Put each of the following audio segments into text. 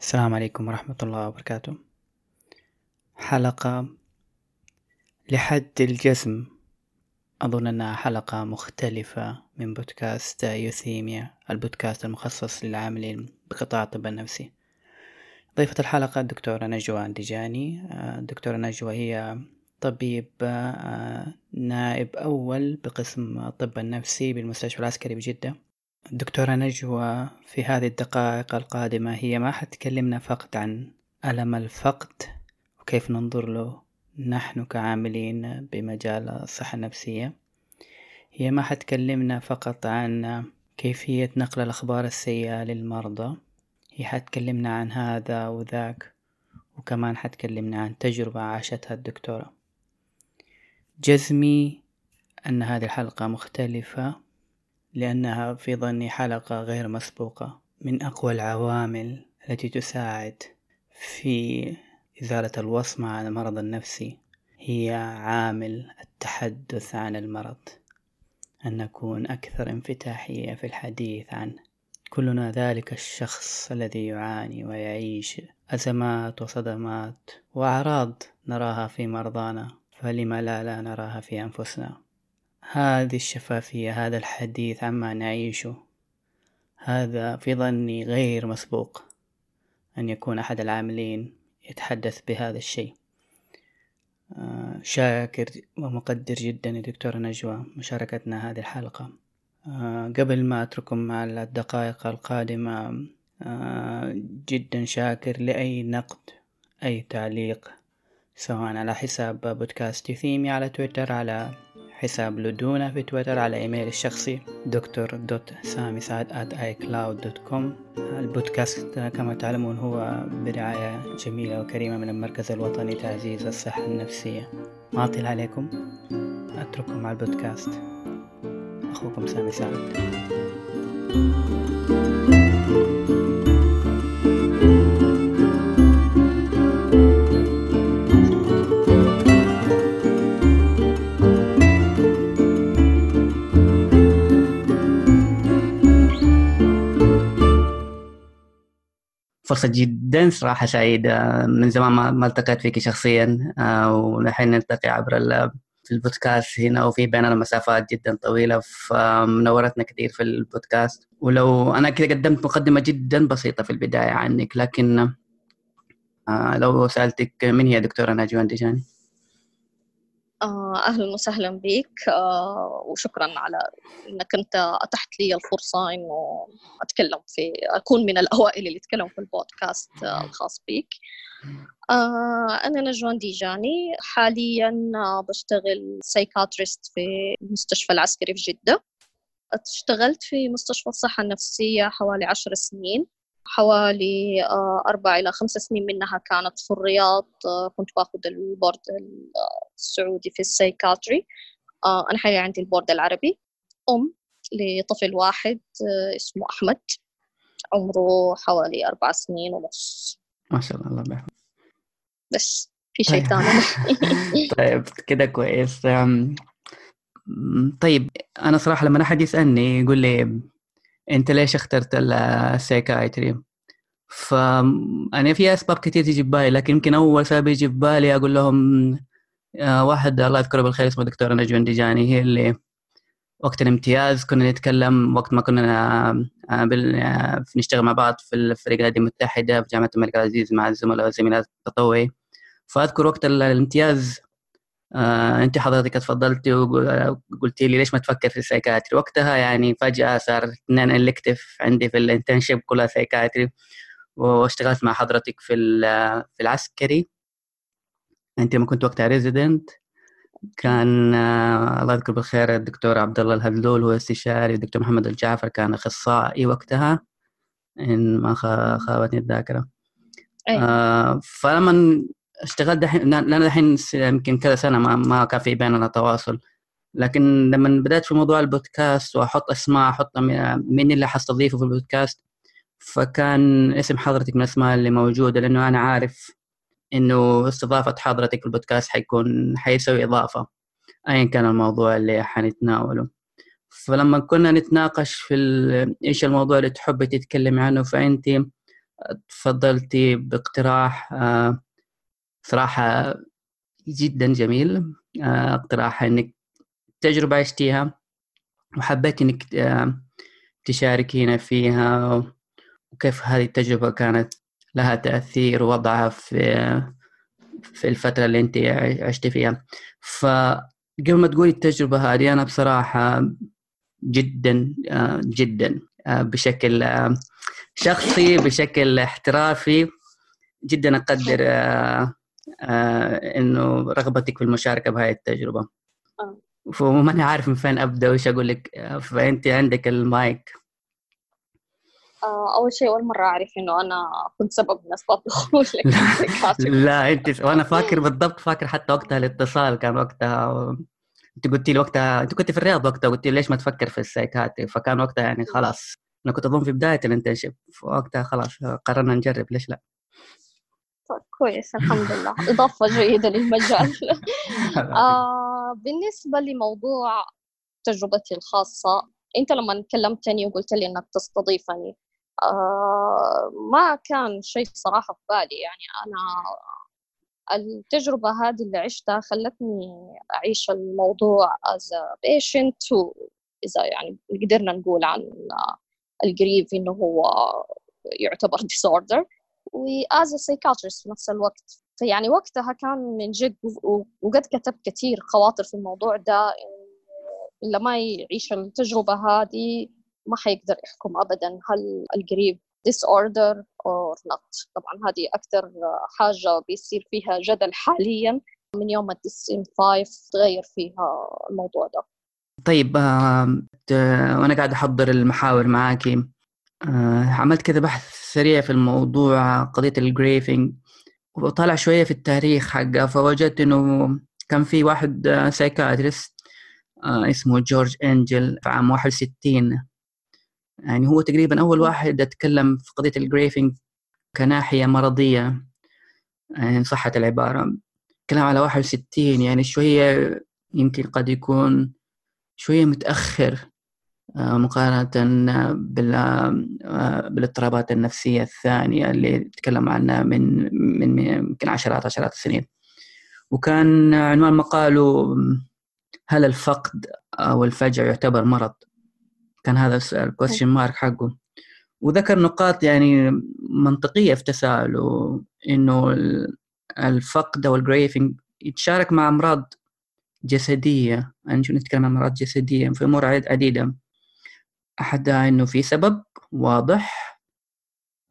السلام عليكم ورحمة الله وبركاته. حلقة لحد الجزم أظن أنها حلقة مختلفة من بودكاست يوثيميا البودكاست المخصص للعاملين بقطاع الطب النفسي. ضيفة الحلقة الدكتورة نجوى أندجاني الدكتورة نجوى هي طبيب نائب أول بقسم الطب النفسي بالمستشفى العسكري بجدة. الدكتورة نجوى في هذه الدقائق القادمة هي ما حتكلمنا فقط عن ألم الفقد وكيف ننظر له نحن كعاملين بمجال الصحة النفسية. هي ما حتكلمنا فقط عن كيفية نقل الأخبار السيئة للمرضى هي حتكلمنا عن هذا وذاك وكمان حتكلمنا عن تجربة عاشتها الدكتورة. جزمي أن هذه الحلقة مختلفة. لأنها في ظني حلقة غير مسبوقة من أقوى العوامل التي تساعد في إزالة الوصمة عن المرض النفسي هي عامل التحدث عن المرض. أن نكون أكثر انفتاحية في الحديث عنه كلنا ذلك الشخص الذي يعاني ويعيش أزمات وصدمات وأعراض نراها في مرضانا فلم لا لا نراها في أنفسنا. هذه الشفافية هذا الحديث عما نعيشه. هذا في ظني غير مسبوق أن يكون أحد العاملين يتحدث بهذا الشيء. آه، شاكر ومقدر جدا لدكتورة نجوى مشاركتنا هذه الحلقة. آه، قبل ما أترككم مع الدقائق القادمة آه، جدا شاكر لأي نقد أي تعليق سواء على حساب بودكاست يثيمي على تويتر على حساب لدونا في تويتر على إيميل الشخصي دكتور dot سامي سعد at icloud dot com البودكاست كما تعلمون هو برعاية جميلة وكريمة من المركز الوطني تعزيز الصحة النفسية. ما أطيل عليكم. أترككم مع البودكاست. أخوكم سامي سعد. فرصة جدا صراحة سعيدة من زمان ما التقيت فيك شخصيا آه، ونحن نلتقي عبر في البودكاست هنا وفي بيننا مسافات جدا طويلة فمنورتنا كثير في البودكاست ولو أنا كذا قدمت مقدمة جدا بسيطة في البداية عنك لكن آه، لو سألتك من هي دكتورة ناجي وندجاني؟ آه، أهلا وسهلا بك آه، وشكرا على أنك أنت أتحت لي الفرصة أنه أتكلم في أكون من الأوائل اللي يتكلموا في البودكاست الخاص بك آه، أنا نجوى الدجاني. حاليا بشتغل psychiatrist في المستشفى العسكري في جدة. اشتغلت في مستشفى الصحة النفسية حوالي عشر سنين. حوالي آه، أربع إلى خمس سنين منها كانت في الرياض آه، كنت باخذ ال board السعودي في ال psychiatry. آه، أنا حاليا عندي ال board العربي. أم لطفل واحد اسمه أحمد. عمره حوالي أربع سنين ونص. ما شاء الله الله بيحفظ بس في شيء طيب. ثاني. طيب كده كويس. طيب أنا صراحة لما أحد يسألني يقول لي انت ليش اخترت ال psychiatry فانا في أسباب كثير تيجي في بالي لكن يمكن أول سبب يجي في بالي أقول لهم آه، واحد الله يذكره بالخير اسمه دكتوره نجوى الدجاني هي اللي وقت الامتياز كنا نتكلم وقت ما كنا آه، آه، نشتغل مع بعض في الفريق الهدي المتحدة في جامعة الملك العزيز مع الزملاء والزميلات التطوعي. فأذكر وقت الامتياز آه أنت حضرتك تفضلتي وقلتي لي ليش ما تفكر في ال psychiatry؟ وقتها يعني فجأة صار اثنين elective عندي في ال internship كلها psychiatry واشتغلت مع حضرتك في في العسكري. أنت لما كنت وقتها ريزيدنت كان آه الله يذكر بالخير الدكتور عبد الله الهدلول هو استشاري الدكتور محمد الجعفر كان أخصائي وقتها إن ما خابتني الذاكرة. آه فلما اشتغلت دحين لأن دحين يمكن كذا سنة ما, ما كان في بيننا تواصل. لكن لما بدأت في موضوع البودكاست وأحط أسماء أحط مين اللي حستضيفه في البودكاست فكان اسم حضرتك من الأسماء اللي موجودة لأنه أنا عارف إنه استضافة حضرتك في البودكاست حيكون حيسوي إضافة أيا كان الموضوع اللي حنتناوله. فلما كنا نتناقش في إيش الموضوع اللي تحبي تتكلمي عنه فأنت تفضلتي باقتراح آه، صراحة جدا جميل. آه، اقتراح إنك تجربة عشتيها وحبيت إنك تشاركينا فيها وكيف هذه التجربة كانت لها تأثير ووضعها في في الفترة اللي أنت عشتي فيها. فقبل ما تقولي التجربة هذه أنا بصراحة جدا جدا بشكل شخصي بشكل احترافي جدا أقدر إنه رغبتك في المشاركة بهذه التجربة. آه. فماني عارف من فين أبدأ وش أقول لك؟ فأنت عندك المايك. آه، أول شيء أول مرة أعرف إنه أنا كنت سبب من أسباب دخولك. لا أنت وأنا فاكر بالضبط فاكر حتى وقتها الاتصال كان وقتها و... أنت قلت لي وقتها أنت كنت في الرياض وقتها قلت لي ليش ما تفكر في ال psychiatry؟ فكان وقتها يعني خلاص أنا كنت أظن في بداية ال internship وقتها خلاص قررنا نجرب ليش لا؟ طيب كويس الحمد لله. إضافة جيدة للمجال. آه بالنسبة لموضوع تجربتي الخاصة أنت لما كلمتني وقلت لي إنك تستضيفني آه، ما كان شيء صراحة في بالي. يعني أنا التجربة هذه اللي عشتها خلتني أعيش الموضوع as a patient إذا يعني قدرنا نقول عن القريب إنه هو يعتبر disorder. و as a psychiatrist في نفس الوقت. فيعني وقتها كان من جد وقد كتبت كثير خواطر في الموضوع ده إلا ما يعيش التجربة هذه ما حيقدر يحكم ابدا هل القريب disorder or not. طبعا هذه أكثر حاجة بيصير فيها جدل حاليا. من يوم الديسين 5 تغير فيها الموضوع ده. طيب وأنا قاعد أحضر المحاور معاكي. آه عملت كذا بحث سريع في الموضوع قضية ال grieving وطالع شوية في التاريخ حقه فوجدت إنه كان في واحد psychiatrist آه اسمه جورج انجل في عام 61 يعني هو تقريبا أول واحد أتكلم في قضية ال grieving كناحية مرضية يعني صحة العبارة. كلام على 61 يعني شوية يمكن قد يكون شوية متأخر. آه، مقارنة آه، بالاضطرابات النفسية الثانية اللي تكلم عنها من من يمكن عشرات عشرات السنين. وكان عنوان مقاله هل الفقد أو الفجع يعتبر مرض؟ كان هذا السؤال question mark حقه. وذكر نقاط يعني منطقية في تساؤله إنه الفقد أو ال grieving يتشارك مع أمراض جسدية. يعني شو نتكلم عن أمراض جسدية؟ في أمور عديدة. احدها إنه في سبب واضح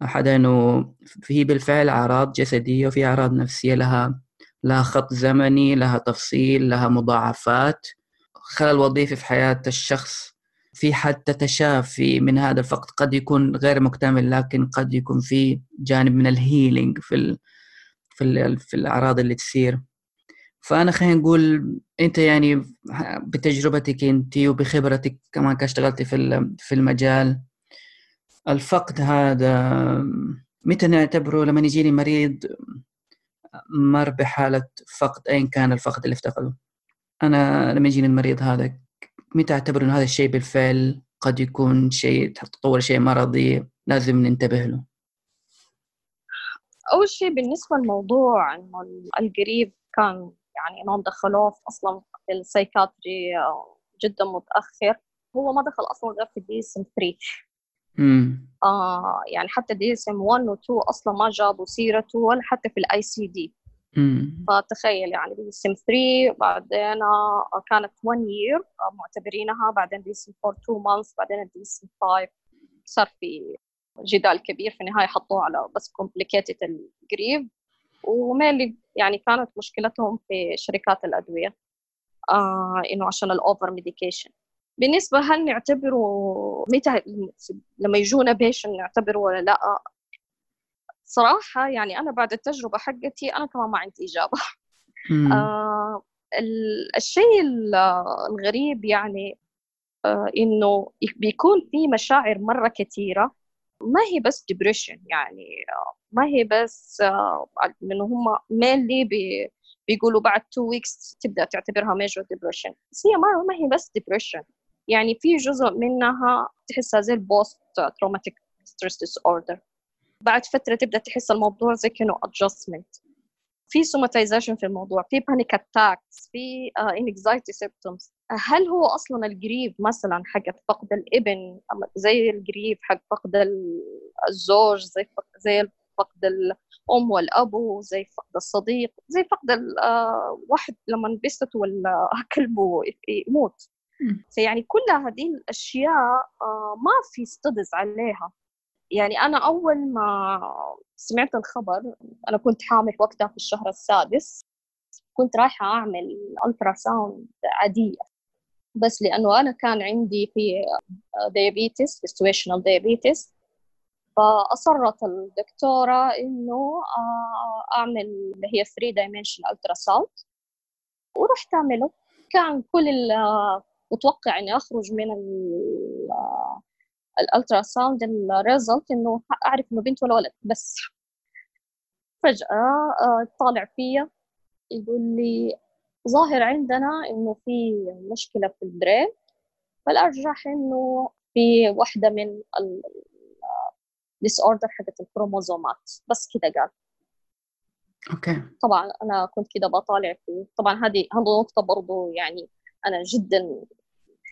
احدها إنه في بالفعل أعراض جسدية وفي أعراض نفسية لها لها خط زمني لها تفصيل لها مضاعفات. خلل وظيفي في حياة الشخص في حتى تشافي من هذا الفقد قد يكون غير مكتمل لكن قد يكون في جانب من الهيلينج في ال في ال في الأعراض اللي تصير. فأنا خلينا نقول أنت يعني بتجربتك أنت وبخبرتك كمان كاشتغلتي في في المجال الفقد هذا متى نعتبره لما يجيني مريض مر بحالة فقد أيا كان الفقد اللي افتقده؟ أنا لما يجيني المريض هذا متى أعتبر إنه هذا الشيء بالفعل قد يكون شيء تطور شيء مرضي لازم ننتبه له؟ أول شيء بالنسبة للموضوع إنه ال grief كان يعني إنهم دخلوه أصلا في ال psychiatry آه، جدا متأخر. هو ما دخل أصلا غير في DSM 3 آه يعني حتى DSM 1 و 2 أصلا ما جابوا سيرته ولا حتى في ال ICD. فتخيل يعني دي سم 3 بعدين آه، كانت 1 year آه، معتبرينها. بعدين دي سم 4 2 months بعدين دي سم 5 صار في جدال كبير. في النهاية حطوه على بس complicated ال grief و mainly يعني كانت مشكلتهم في شركات الأدوية آه إنه عشان ال over medication بالنسبة هل نعتبره متى لما يجونا patient نعتبره ولا لا؟ صراحة يعني أنا بعد التجربة حقتي أنا كمان ما عندي إجابة. آه الشيء الغريب يعني آه إنه بيكون في مشاعر مرة كثيرة ما هي بس depression يعني آه ما هي بس آه لأنه هم mainly بي بيقولوا بعد two weeks تبدأ تعتبرها major depression بس هي ما ما هي بس depression يعني في جزء منها تحسها زي ال post traumatic stress disorder بعد فترة تبدأ تحس الموضوع زي كأنه adjustment. في somatization في الموضوع في panic attacks في anxiety uh, symptoms هل هو أصلا ال grief مثلا حق فقد الابن زي ال grief حق فقد الزوج زي فقد زي فقد الأم والابو زي فقد الصديق زي فقد الواحد uh, لما بسته ولا كلبه يموت. فيعني كل هذه الأشياء uh, ما في studies عليها. يعني أنا أول ما سمعت الخبر أنا كنت حامل وقتها في الشهر السادس كنت رايحة أعمل ultrasound عادية. بس لأنه أنا كان عندي في diabetes situational diabetes. فأصرت الدكتورة إنه آه، أعمل اللي هي 3 dimension ultrasound ورحت أعمله. كان كل متوقع إني أخرج من ال ultrasound ال result إنه أعرف إنه بنت ولا ولد. بس فجأة آه، طالع فيا يقول لي ظاهر عندنا إنه في مشكلة في ال brain فالأرجح إنه في واحدة من ال disorder حقت الكروموزومات بس كده قال okay. طبعا أنا كنت كده بطالع فيه طبعا هذه هذه نقطة برضو يعني أنا جدا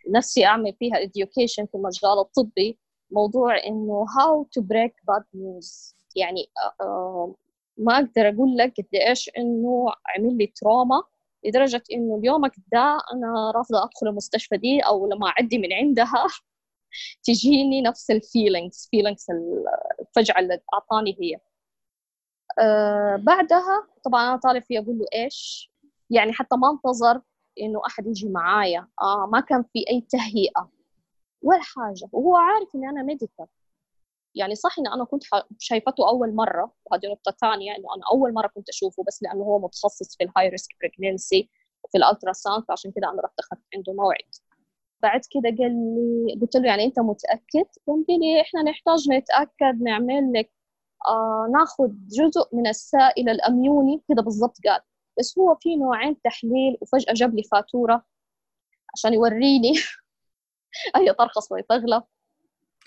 نفسي أعمل فيها education في المجال الطبي موضوع إنه how to break bad news. يعني آه، ما أقدر أقول لك قد إيش إنه عمل لي trauma لدرجة إنه اليومك ده أنا رافضة أدخل المستشفى دي أو لما أعدي من عندها تجيني نفس ال feelings feelings الفجعة اللي أعطاني هي. أه بعدها طبعا أنا أطالع فيه أقول له إيش؟ يعني حتى ما انتظر إنه أحد يجي معايا. آه ما كان في أي تهيئة ولا حاجة. وهو عارف إني أنا medical يعني صح اني أنا كنت شايفته أول مرة وهذه نقطة ثانية إنه أنا أول مرة كنت أشوفه بس لأنه هو متخصص في ال high risk pregnancy وفي ال ultrasound فعشان كده أنا رحت أخذت عنده موعد. بعد كده قال لي قلت له يعني أنت متأكد؟ قال لي إحنا نحتاج نتأكد نعمل لك آه ناخذ جزء من السائل الأمنيوني كده بالضبط قال. بس هو في نوعين تحليل وفجأة جاب لي فاتورة عشان يوريني. أي ترخص ويتغلى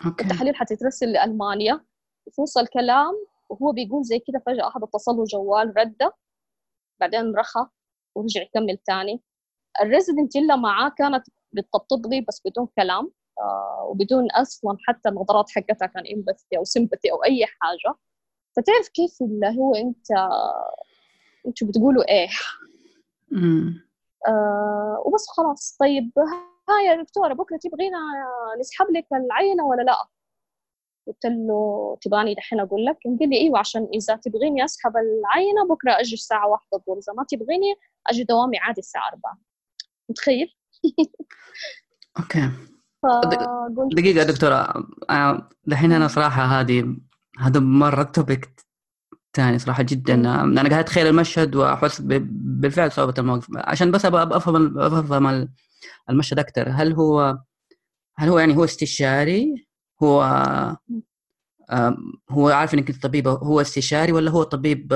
okay. التحاليل حتترسل لألمانيا. وفي نص الكلام وهو بيقول زي كده فجأة أحد اتصل له جوال ردة بعدين رخى ورجع يكمل تاني. ال resident اللي معاه كانت بتطبطب لي بس بدون كلام. آه وبدون أصلا حتى النظرات حقتها كان empathy أو sympathy أو أي حاجة. فتعرف كيف اللي هو أنت أنتوا بتقولوا إيه؟ آه وبس خلاص. طيب ها يا دكتورة بكرة تبغينا نسحب لك العينة ولا لا؟ قلت له تبغاني دحين أقول لك؟ قال لي إيوه عشان إذا تبغيني أسحب العينة بكرة أجي الساعة واحدة الظهر. إذا ما تبغيني أجي دوامي عادي الساعة 4 متخيل؟ أوكي. دقيقة دكتورة آه، دحين أنا صراحة هذه هذا مرة توبيك ثاني صراحة جدا. أنا قاعد أتخيل المشهد وأحس بالفعل صعوبة الموقف. عشان بس أبغى أفهم أفهم المشهد أكثر هل هو هل هو يعني هو استشاري؟ هو هو عارف إنك أنت طبيبه هو استشاري ولا هو طبيب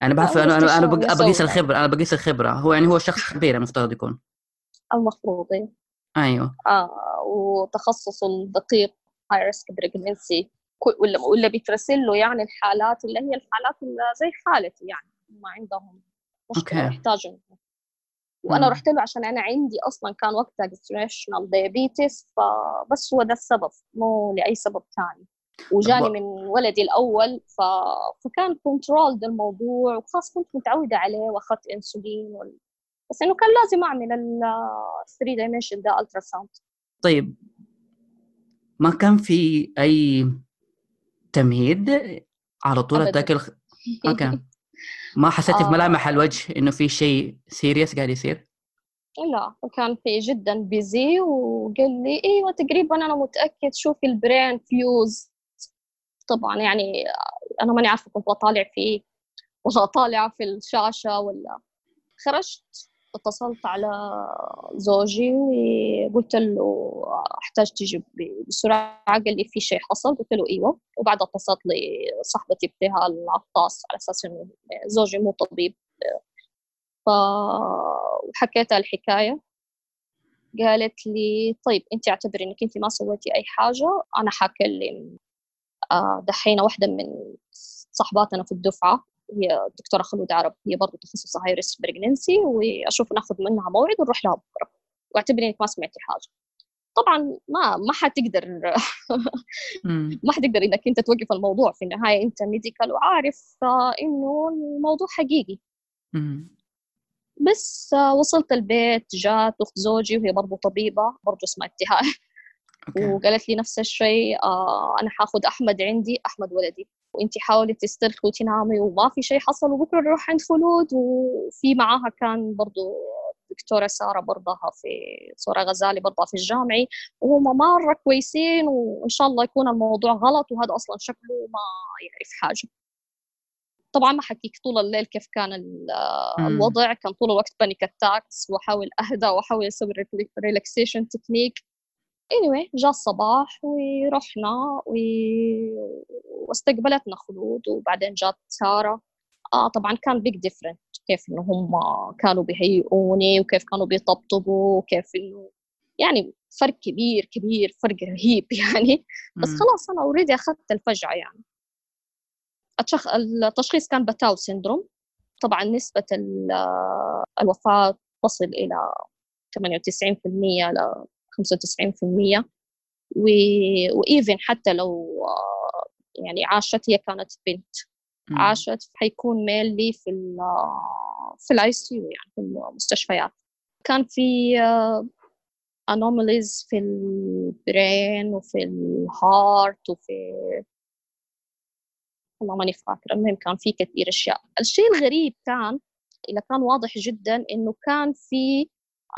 يعني بعرف أنا أنا أنا بقيس الخبرة أنا بقيس الخبرة. هو يعني هو شخص خبير المفترض يكون. المفروض أيوه. آه وتخصصه الدقيق high risk pregnancy ولا ولا بيترسل له يعني الحالات اللي هي الحالات اللي زي حالتي يعني ما عندهم مشكلة يحتاجوا وأنا رحت له عشان أنا عندي أصلا كان وقتها gestational diabetes فبس هو ده السبب مو لأي سبب ثاني وجاني من ولدي الأول ف... فكان control الموضوع وخلاص كنت متعودة عليه وأخذت انسولين وال... بس إنه كان لازم أعمل ال 3 dimension ده ultrasound طيب. ما كان في أي تمهيد على طول أتاكل okay. ما حسيتي في ملامح آه. الوجه إنه في شيء serious قاعد يصير؟ لا وكان في جدا busy وقال لي إيوه تقريبا أنا متأكد شوفي ال brain fused طبعا يعني أنا ماني عارفة كنت بطالع فيه ولا طالعه في الشاشة ولا خرجت اتصلت على زوجي وقلت له احتاج تجي بسرعة. قال لي في شيء حصل. قلت له إيوه. وبعدها اتصلت لي صاحبتي ابتهال العطاس على أساس إنه زوجي مو طبيب. فحكيتها الحكاية. قالت لي طيب أنت اعتبري إنك أنت ما سويتي أي حاجة. أنا حاكلم آه، دحين واحدة من صحباتنا في الدفعة. هي الدكتورة خلود عرب هي برضه تخصصها high risk pregnancy وأشوف ناخذ منها موعد ونروح لها بكرة. واعتبري إنك ما سمعتي حاجة. طبعا ما ما حتقدر ما حتقدر انك انت توقف الموضوع. في النهاية أنت medical وعارف إنه الموضوع حقيقي. بس وصلت البيت جات أخت زوجي وهي برضو طبيبة برضو اسمها ابتهال وقالت لي نفس الشيء آه أنا حاخذ أحمد عندي أحمد ولدي. وانت حاولي تسترخي وتنامي وما في شيء حصل وبكرة نروح عند خلود. وفي معاها كان برضو دكتورة سارة برضها في سارة غزالي برضها في الجامعي وهم مرة كويسين وإن شاء الله يكون الموضوع غلط وهذا أصلا شكله ما يعرف حاجة. طبعا ما حكيك طول الليل كيف كان الوضع. كان طول الوقت panic attacks وأحاول أهدى وأحاول أسوي relaxation technique anyway جاء الصباح ورحنا و... واستقبلتنا خلود وبعدين جات سارة. آه طبعا كان big different كيف إنه هم كانوا بيهيئوني وكيف كانوا بيطبطبوا وكيف إنه يعني فرق كبير كبير فرق رهيب يعني. بس خلاص أنا already أخذت الفجعة يعني. التشخيص كان Patau syndrome طبعا نسبة الوفاة تصل إلى 98% ل 95% و even حتى لو يعني عاشت هي كانت بنت. عاشت حيكون mainly في ال في ال ICU يعني في المستشفيات. كان في anomalies في ال brain وفي ال heart وفي والله ماني فاكرة. المهم كان في كثير أشياء. الشيء الغريب كان إذا كان واضح جدا إنه كان في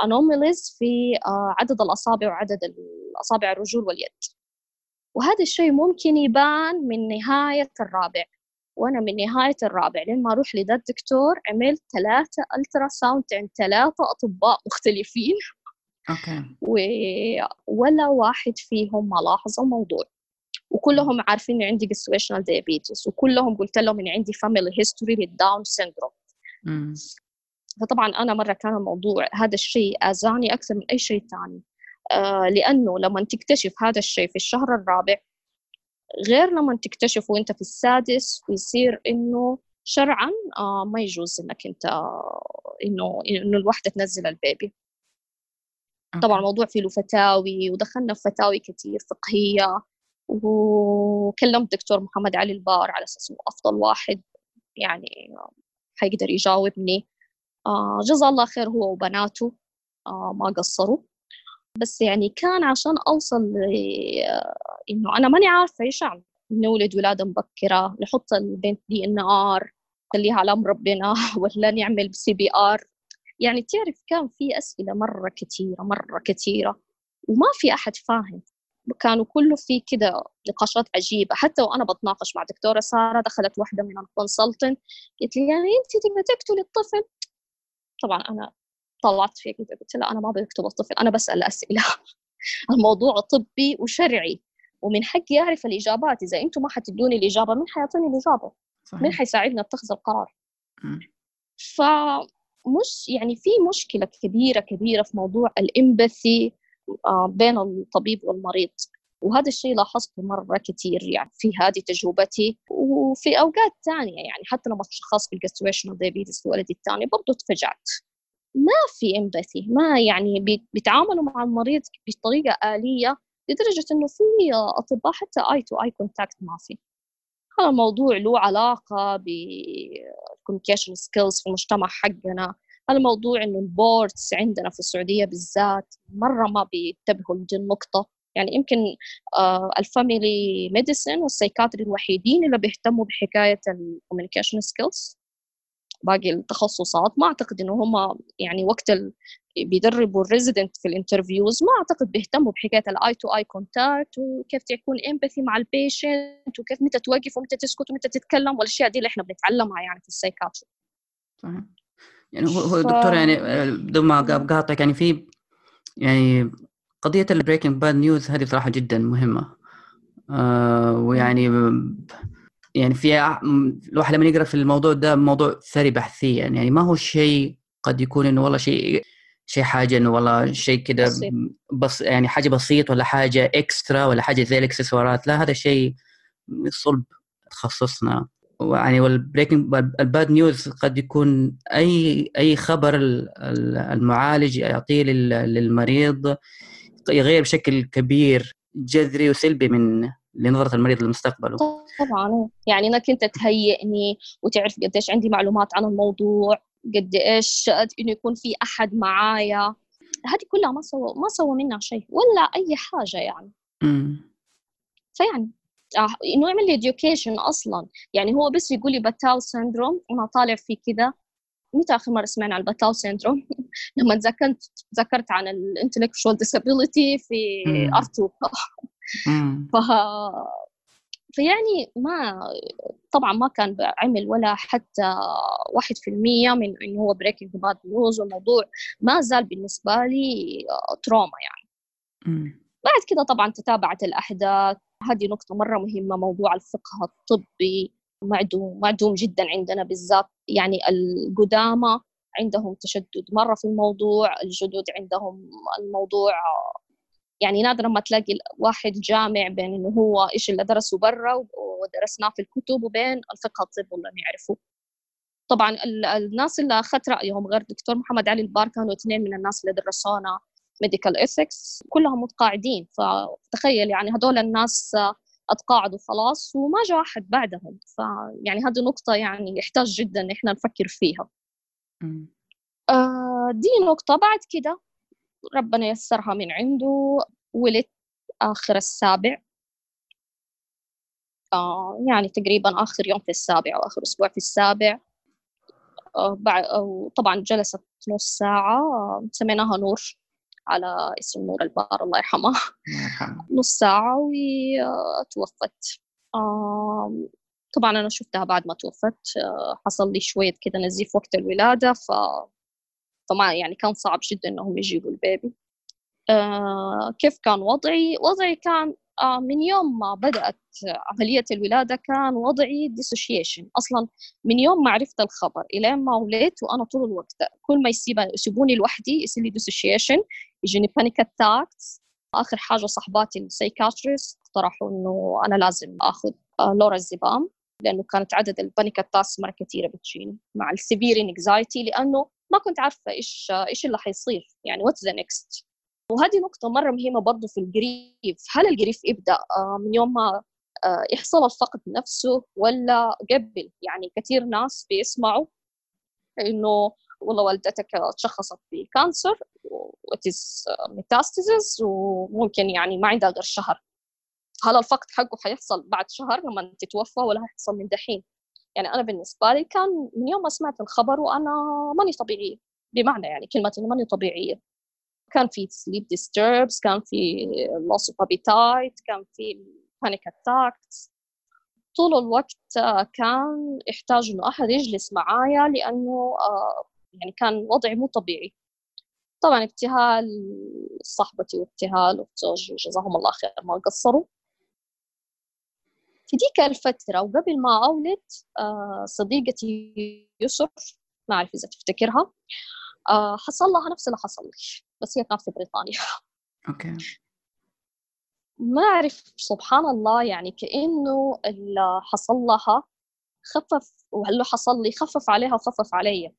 anomalies في آه، عدد الأصابع وعدد الأصابع الرجول واليد. وهذا الشيء ممكن يبان من نهاية الرابع. وأنا من نهاية الرابع لما أروح لذا الدكتور عملت ثلاثة ultrasound عند ثلاثة أطباء مختلفين. okay. ولا واحد فيهم ما لاحظ الموضوع وكلهم عارفين إني عندي gestational diabetes. وكلهم قلت لهم إني عندي family history لل Down syndrome فطبعا أنا مرة كان الموضوع هذا الشيء اذاني أكثر من أي شيء ثاني. آه لأنه لما تكتشف هذا الشيء في الشهر الرابع غير لما تكتشف وأنت في السادس ويصير إنه شرعا آه ما يجوز إنك أنت آه إنه إنه الوحدة تنزل البيبي. طبعا الموضوع فيه له فتاوي ودخلنا في فتاوي كثير فقهية. وكلمت دكتور محمد علي البار على أساس إنه أفضل واحد يعني حيقدر يجاوبني. آه جزاه الله خير هو وبناته. آه ما قصروا. بس يعني كان عشان أوصل إنه أنا ماني عارفة إيش أعمل. نولد ولاده مبكرة نحط البنت DNR خليها على أمر ربنا ولا نعمل CPR يعني تعرف كان في أسئلة مرة كثيره مرة كثيره وما في أحد فاهم. كانوا كله في كده نقاشات عجيبة. حتى وأنا بتناقش مع دكتورة سارة دخلت واحدة من ال consultant قلت لي يعني أنت تبغى تقتلي الطفل؟ طبعا أنا طلعت فيها كده قلت لها أنا ما بقتل الطفل أنا بسأل أسئلة الموضوع طبي وشرعي ومن حقي أعرف الإجابات إذا أنتم ما حتدوني الإجابة مين حيعطيني الإجابة؟ صحيح. مين حيساعدني أتخذ القرار؟ فمش يعني في مشكلة كبيرة كبيرة في موضوع ال empathy آه، بين الطبيب والمريض وهذا الشيء لاحظته مرة كثير يعني في هذه تجربتي وفي أوقات ثانية يعني حتى لما تشخص بال gestational diabetes لولدي الثاني برضه تفجعت ما في empathy ما يعني بيتعاملوا مع المريض بطريقة آلية لدرجة إنه في أطباء حتى eye to eye contact ما في. هذا الموضوع له علاقة بال communication skills في المجتمع حقنا. الموضوع إنه ال boards عندنا في السعودية بالذات مرة ما بينتبهوا لدي النقطة. يعني يمكن آه ال family medicine وال psychiatry الوحيدين اللي بيهتموا بحكاية ال communication skills باقي التخصصات ما أعتقد إنه هم يعني وقت ال... بيدربوا ال resident في ال interviews ما أعتقد بيهتموا بحكاية ال eye to eye contact وكيف تكون empathy مع ال patient وكيف متى توقف ومتى تسكت ومتى تتكلم والأشياء دي اللي إحنا بنتعلمها يعني في ال psychiatry. صحيح يعني هو هو دكتور يعني آه، بدون ما اقاطعك يعني في يعني قضية ال breaking bad news هذه صراحة جدا مهمة. آه ويعني يعني في الواحد لما يقرأ في الموضوع ده موضوع ثري بحثيا يعني ما هو شيء قد يكون إنه والله شيء شيء حاجة إنه والله شيء كده بس يعني حاجة بسيط ولا حاجة extra ولا حاجة زي الاكسسوارات. لا هذا شيء من صلب تخصصنا. يعني وال breaking ال bad news قد يكون أي أي خبر المعالج يعطيه للمريض. يغير بشكل كبير جذري وسلبي من لنظرة المريض لمستقبله طبعا. يعني انك انت تهيئني وتعرف قديش عندي معلومات عن الموضوع قد إيش إنه يكون في أحد معايا. هذه كلها ما سوى ما سوى منها شيء ولا أي حاجة يعني. امم فيعني انه يعمل لي education أصلا. يعني هو بس يقول لي Patau syndrome أنا طالع في كذا. متى آخر مرة سمعنا عن ال Patau syndrome. لما تذكرت تذكرت عن ال intellectual disability في ارتو ف فيعني ما طبعا ما كان عمل ولا حتى واحد في المية من إنه هو breaking bad news والموضوع ما زال بالنسبة لي trauma يعني. بعد كده طبعا تتابعت الأحداث. هذه نقطة مرة مهمة موضوع الفقه الطبي. معدوم معدوم جدا عندنا بالذات. يعني القدامى عندهم تشدد مرة في الموضوع الجدد عندهم الموضوع يعني نادرا ما تلاقي واحد جامع بين إنه هو إيش اللي درسه برا ودرسناه في الكتب وبين الفقه الطبي اللي نعرفه طبعا الناس اللي أخذت رأيهم غير دكتور محمد علي البار كانوا اثنين من الناس اللي درسونا medical ethics كلهم متقاعدين. فتخيل يعني هدول الناس أتقاعدوا خلاص وما جاء أحد بعدهم. فيعني هذه نقطة يعني يحتاج جدا إن إحنا نفكر فيها. آه دي نقطة. بعد كده ربنا يسرها من عنده. ولدت آخر السابع. آه يعني تقريبا آخر يوم في السابع أو آخر أسبوع في السابع. آه بعد طبعا جلست نص ساعة. آه سميناها نور. على اسم نور البار الله يرحمها نص ساعة وتوفت آه طبعا أنا شفتها بعد ما توفت. آه حصل لي شوية كده نزيف وقت الولادة ف فما يعني كان صعب جدا إنهم يجيبوا ال baby. آه كيف كان وضعي؟ وضعي كان من يوم ما بدأت عملية الولادة كان وضعي dissociation أصلا من يوم ما عرفت الخبر إلى ما ولدت وأنا طول الوقت كل ما يسيبوني لوحدي يصير لي dissociation يجيني panic attacks آخر حاجة صحباتي ال psychiatrist اقترحوا إنه أنا لازم آخذ آه lorazepam لأنه كانت عدد ال panic attacks مرة كثيرة بتجيني مع ال severe anxiety لأنه ما كنت عارفة إيش إيش اللي حيصير يعني what's the next وهذه نقطة مرة مهمة برضو في ال grief هل ال grief يبدأ آه، من يوم ما آه، يحصل الفقد نفسه ولا قبل؟ يعني كثير ناس بيسمعوا إنه والله والدتك تشخصت ب cancer with metastasis وممكن يعني ما عندها غير شهر. هل الفقد حقه حيحصل بعد شهر لما تتوفى ولا حيحصل من دحين. يعني أنا بالنسبة لي كان من يوم ما سمعت الخبر وأنا ماني طبيعية بمعنى يعني كلمة إنه ماني طبيعية. كان في sleep disturbs كان في loss of appetite كان في panic attacks. طول الوقت كان يحتاج إنه أحد يجلس معايا لأنه آه، كان وضعي مو طبيعي. طبعا ابتهال صاحبتي وابتهال وزوجي جزاهم الله خير ما قصروا. في ديك الفترة وقبل ما أولد آه، صديقتي يسر ما أعرف إذا تفتكرها آه، حصل لها نفس اللي حصل لي بس هي كانت في بريطانيا. أوكي. ما أعرف سبحان الله يعني كأنه اللي حصل لها خفف وهلو حصل لي خفف عليها وخفف علي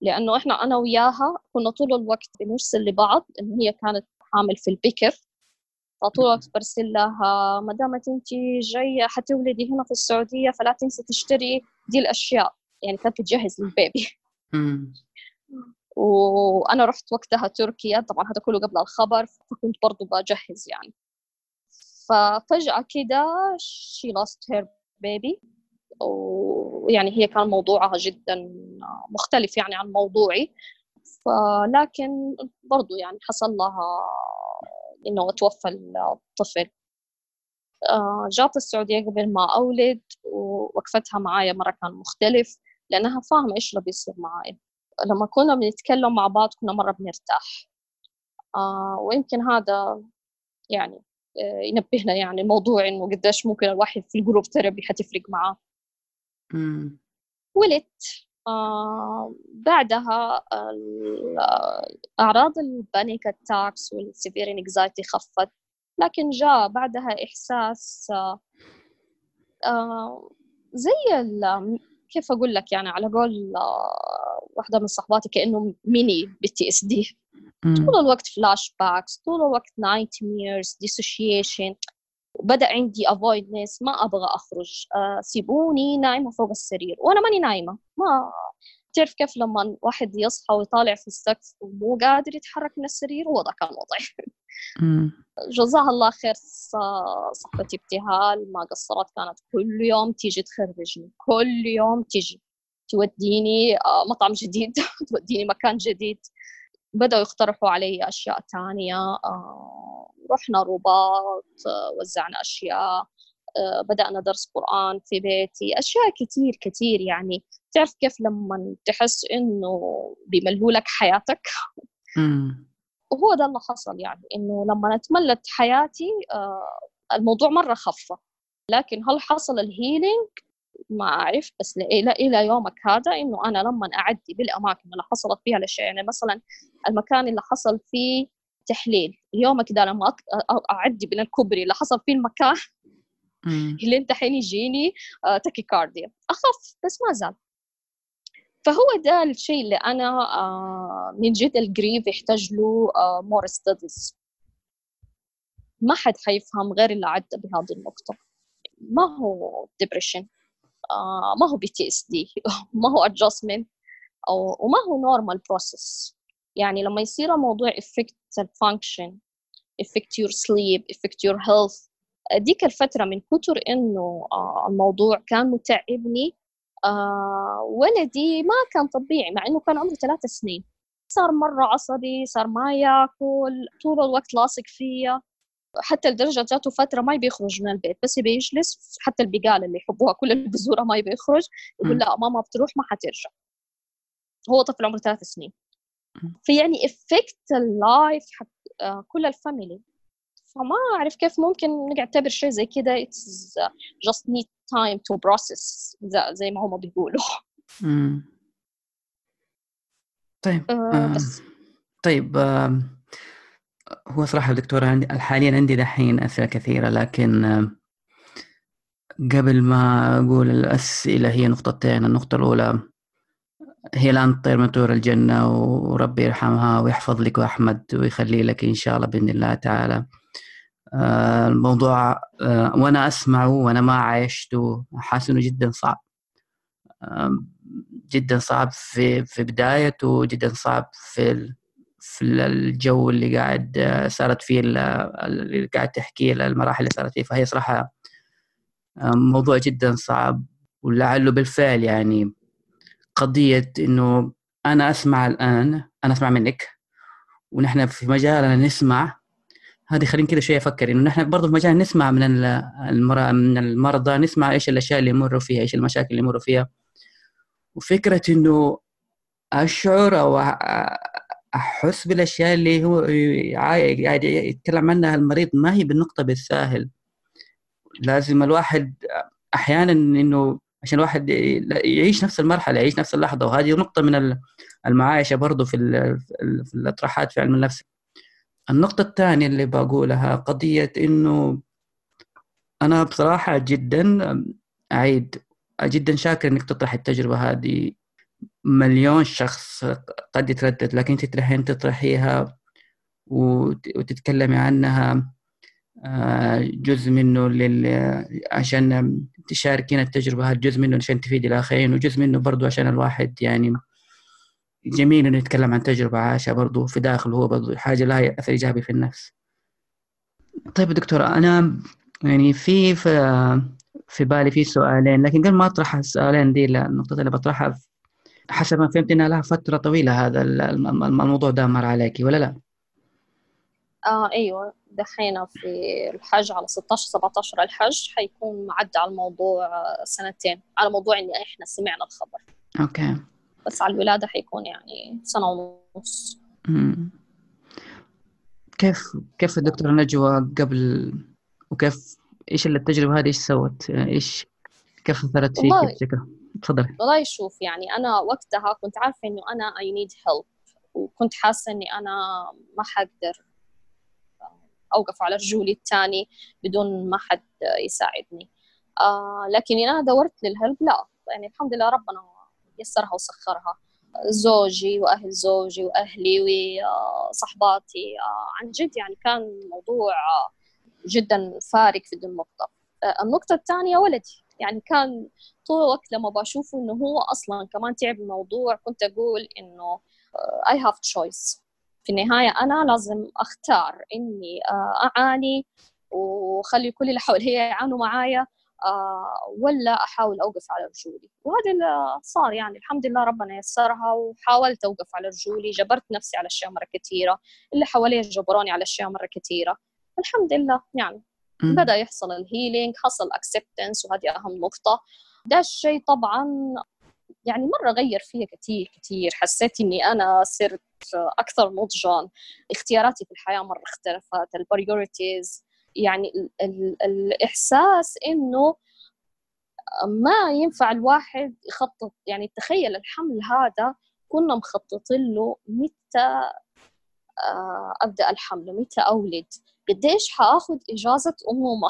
لأنه إحنا أنا وياها كنا طول الوقت بنرسل لبعض إنه هي كانت حامل في البكر. فطول الوقت برسل لها ما دامت أنت جاية حتولدي هنا في السعودية فلا تنسي تشتري دي الأشياء. يعني كانت تجهز للبيبي. وأنا رحت وقتها تركيا طبعا هذا كله قبل الخبر فكنت برضو بجهز يعني. ففجأة كده she lost her baby. ويعني هي كان موضوعها جدا مختلف يعني عن موضوعي. فلكن برضو يعني حصل لها إنه توفى الطفل. آه، جات السعودية قبل ما أولد ووقفتها معايا مرة كان مختلف لأنها فاهمة إيش اللي بيصير معايا لما كنا بنتكلم مع بعض كنا مرة بنرتاح. آه ويمكن هذا يعني آه ينبهنا يعني الموضوع إنه قديش ممكن الواحد في ال group therapy حتفرق معاه. ولدت. آه بعدها أعراض ال panic attacks وال severe anxiety خفت. لكن جاء بعدها إحساس آه آه زي كيف أقول لك يعني على قول آه، واحدة من صحباتي كأنه mini PTSD طول الوقت flashbacks طول الوقت nightmares dissociation بدأ عندي avoidance ما أبغى أخرج. آه سيبوني نايمة فوق السرير. وأنا ماني نايمة. ما تعرف كيف لما واحد يصحى ويطالع في السقف ومو قادر يتحرك من السرير؟ هو ذا كان وضعي. جزاها الله خير. صاحبتي ابتهال. ما قصرت. كانت كل يوم تيجي تخرجني. كل يوم تيجي. توديني آه، مطعم جديد. توديني مكان جديد. بدأوا يقترحوا علي أشياء تانية آه، رحنا رباط آه، وزعنا أشياء بدأنا درس قرآن في بيتي أشياء كتير كتير يعني. تعرف كيف لما تحس إنه بيملوا لك حياتك؟ وهو ده اللي حصل يعني إنه لما اتملت حياتي الموضوع مرة خفة لكن هل حصل الهيلينج ما أعرف بس إلى إلى يومك هذا إنه أنا لما أعدي بالأماكن اللي حصلت فيها الأشياء يعني مثلا المكان اللي حصل فيه تحليل اليوم كده لما أعدي من الكوبري اللي حصل فيه المكان اللي أنت حين يجيني tachycardia. أخف بس ما زال. فهو ده الشيء اللي أنا آه، من جد القريب يحتاج له more studies ما حد حيفهم غير اللي عدى بهذه النقطة. ما هو depression آه، ما هو PTSD ما هو adjustment أو وما هو normal process يعني لما يصير الموضوع affect ال function affect your sleep affect your health ديك الفترة من كتر إنه آه، الموضوع كان متعبني آه، ولدي ما كان طبيعي مع إنه كان عمره ثلاثة سنين. صار مرة عصبي صار ما ياكل طول الوقت لاصق فيا. حتى لدرجة جاته فترة ما يبي يخرج من البيت بس يبي يجلس حتى البقالة اللي يحبوها كل اللي بزورها ما يبي يخرج يقول لا ماما بتروح ما حترجع. هو طفل عمره ثلاث سنين. فيعني affect ال life حق آه، كل ال family. فما أعرف كيف ممكن نعتبر شيء زي كده. It's just need time to process زي ما هم بيقولوا. طيب آه بس. طيب آه هو صراحة دكتورة عندي حاليا عندي دحين أسئلة كثيرة لكن قبل ما أقول الأسئلة هي نقطتين النقطة الأولى هي الآن تطير من طيور الجنة وربي يرحمها ويحفظ لك وأحمد ويخلي لك إن شاء الله بإذن الله تعالى. آه، الموضوع آه، وأنا أسمعه وأنا ما عايشته حاسس إنه جدا صعب. جدا صعب في في بدايته جدا صعب في في الجو اللي قاعد آه، صارت فيه اللي قاعد تحكي المراحل اللي صارت فيه. فهي صراحة آه، موضوع جدا صعب. ولعله بالفعل يعني قضية إنه أنا أسمع الآن أنا أسمع منك ونحن في مجالنا نسمع. هذه خلينا كذا شوية أفكر إنه نحن برضه في مجالنا نسمع من من المرضى نسمع إيش الأشياء اللي يمروا فيها إيش المشاكل اللي يمروا فيها. وفكرة إنه أشعر أو أحس بالأشياء اللي هو قاعد يتكلم عنها المريض ما هي بالنقطة بالساهل. لازم الواحد أحيانا إنه عشان الواحد يعيش نفس المرحلة يعيش نفس اللحظة وهذه نقطة من المعايشة برضه في في الأطروحات في علم النفس. النقطة الثانية اللي بقولها قضية إنه أنا بصراحة جدا أعيد جدا شاكر إنك تطرح التجربة هذه. مليون شخص قد يتردد لكن انت تروحين تطرحيها وتتكلمي عنها آه، جزء منه لل... عشان تشاركين التجربة هذا جزء منه عشان تفيد الآخرين وجزء منه برضو عشان الواحد يعني جميل إنه يتكلم عن تجربة عاشها برضو في داخله هو برضو حاجة لها أثر إيجابي في النفس. طيب دكتورة أنا يعني في في, في بالي في سؤالين لكن قبل ما أطرح السؤالين دي النقطة اللي بطرحها حسب ما فهمت إنها لها فترة طويلة هذا الموضوع ده مر عليك ولا لا؟ آه أيوه دحين في الحج على 16 17 الحج حيكون معدى على الموضوع سنتين على موضوع إني إحنا سمعنا الخبر أوكي بس على الولادة حيكون يعني سنة ونص كيف كيف الدكتورة نجوى قبل وكيف إيش التجربة هذه إيش سوت؟ إيش كيف أثرت فيك بشكل؟ تفضلي. والله شوف يعني أنا وقتها كنت عارفة إنه أنا اي نيد هيلب وكنت حاسة إني أنا ما حقدر أوقف على رجولي الثاني بدون ما حد يساعدني. آه لكن أنا دورت للهلب لا. يعني الحمد لله ربنا يسرها وسخرها. زوجي وأهل زوجي وأهلي وصحباتي آه عن جد يعني كان الموضوع جدا فارق في آه النقطة الثانية ولدي. يعني كان طول الوقت لما بشوفه إنه هو أصلا كمان تعب الموضوع كنت أقول إنه I have choice في النهاية أنا لازم أختار إني آه، أعاني وخلي كل اللي حواليا يعانوا معايا آه، ولا أحاول أوقف على رجولي. وهذا اللي صار يعني. الحمد لله ربنا يسرها وحاولت أوقف على رجولي جبرت نفسي على أشياء مرة كثيرة. اللي حواليا جبروني على أشياء مرة كثيرة. الحمد لله يعني. بدأ يحصل ال healing حصل acceptance وهذه أهم نقطة. ده الشيء طبعا يعني مرة غير فيها كثير كثير حسيت إني أنا صرت أكثر نضجا اختياراتي في الحياة مرة اختلفت. ال priorities يعني ال ال الإحساس إنه ما ينفع الواحد يخطط. يعني تخيل الحمل هذا كنا مخططين له متى آه، أبدأ الحمل متى أولد. قديش حآخذ إجازة أمومة.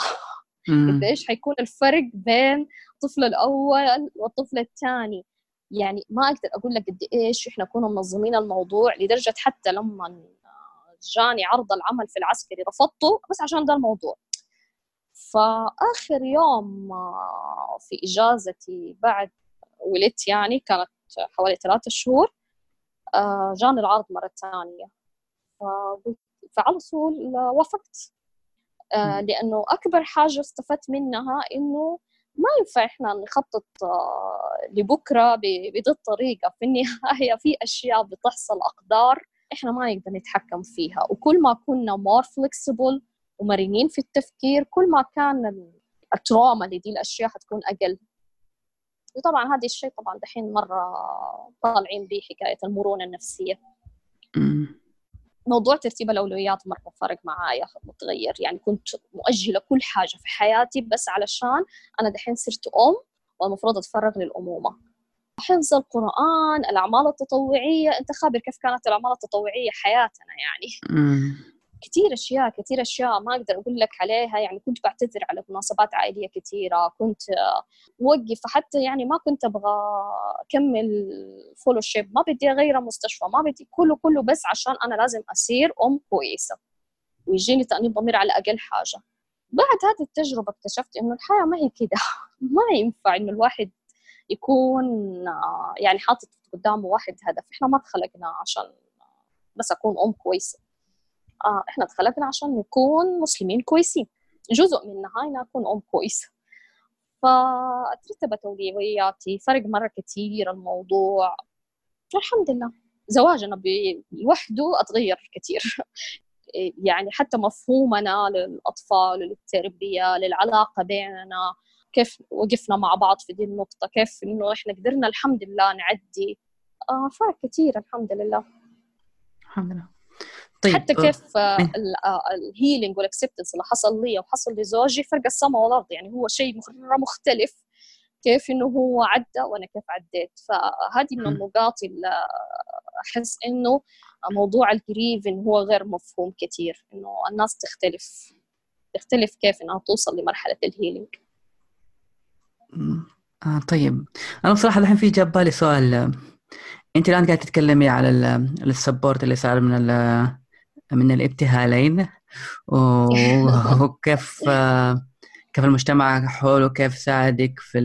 قديش حيكون الفرق بين الطفل الأول والطفل الثاني. يعني ما أقدر أقول لك قد إيش إحنا كنا منظمين الموضوع لدرجة حتى لما جاني عرض العمل في العسكري رفضته بس عشان ده الموضوع. فآخر يوم آه، في إجازتي بعد ولدت يعني كانت حوالي ثلاثة شهور آه، جاني العرض مرة ثانية. فعلى طول وافقت. آه، لأنه أكبر حاجة استفدت منها إنه ما ينفع إحنا نخطط آه، لبكرة بهذه الطريقة في النهاية في أشياء بتحصل أقدار إحنا ما نقدر نتحكم فيها. وكل ما كنا مور فلكسبل ومرنين في التفكير كل ما كان التروما لدي الأشياء حتكون أقل. وطبعا هذا الشيء طبعا دحين مرة طالعين به حكاية المرونة النفسية. موضوع ترتيب الأولويات مرة فرق معايا متغير. يعني كنت مؤجلة كل حاجة في حياتي بس علشان أنا دحين صرت أم والمفروض أتفرغ للأمومة. حفظ القرآن الأعمال التطوعية أنت خابر كيف كانت الأعمال التطوعية حياتنا يعني. كثير أشياء كثير أشياء ما أقدر أقول لك عليها. يعني كنت بعتذر على مناسبات عائلية كثيره كنت موقف حتى يعني ما كنت أبغى أكمل فولوشيب ما بدي أغير مستشفى ما بدي كله كله بس عشان أنا لازم أصير أم كويسة. ويجيني تأنيب ضمير على أقل حاجة. بعد هذه التجربة اكتشفت إنه الحياة ما هي كده. ما ينفع إنه الواحد يكون يعني حاطط قدامه واحد هدف. إحنا ما تخلقنا عشان بس أكون أم كويسة. آه إحنا اتخلقنا عشان نكون مسلمين كويسين. جزء منها ان اكون أم كويسة. فترتبت اولوياتي فرق مرة كثير الموضوع. الحمد لله. زواجنا لوحده أتغير كثير يعني حتى مفهومنا للأطفال للتربية للعلاقة بيننا كيف وقفنا مع بعض في دي النقطة كيف إنه إحنا قدرنا الحمد لله نعدي. آه فرق كثير الحمد لله. الحمد لله. طيب حتى آه، كيف آه، إيه. ال healing وال acceptance اللي حصل لي وحصل لزوجي فرق السماء والأرض. يعني هو شيء مرة مختلف كيف إنه هو عدى وأنا كيف عديت. فهذه من النقاط اللي أحس إنه موضوع ال grieving هو غير مفهوم كثير إنه الناس تختلف تختلف كيف إنها توصل لمرحلة ال healing آه طيب. أنا بصراحه الحين في جاب بالي سؤال. أنت الآن قاعدة تتكلمي على السبورت اللي صار من من الابتهالين. وكيف كيف المجتمع حوله كيف ساعدك في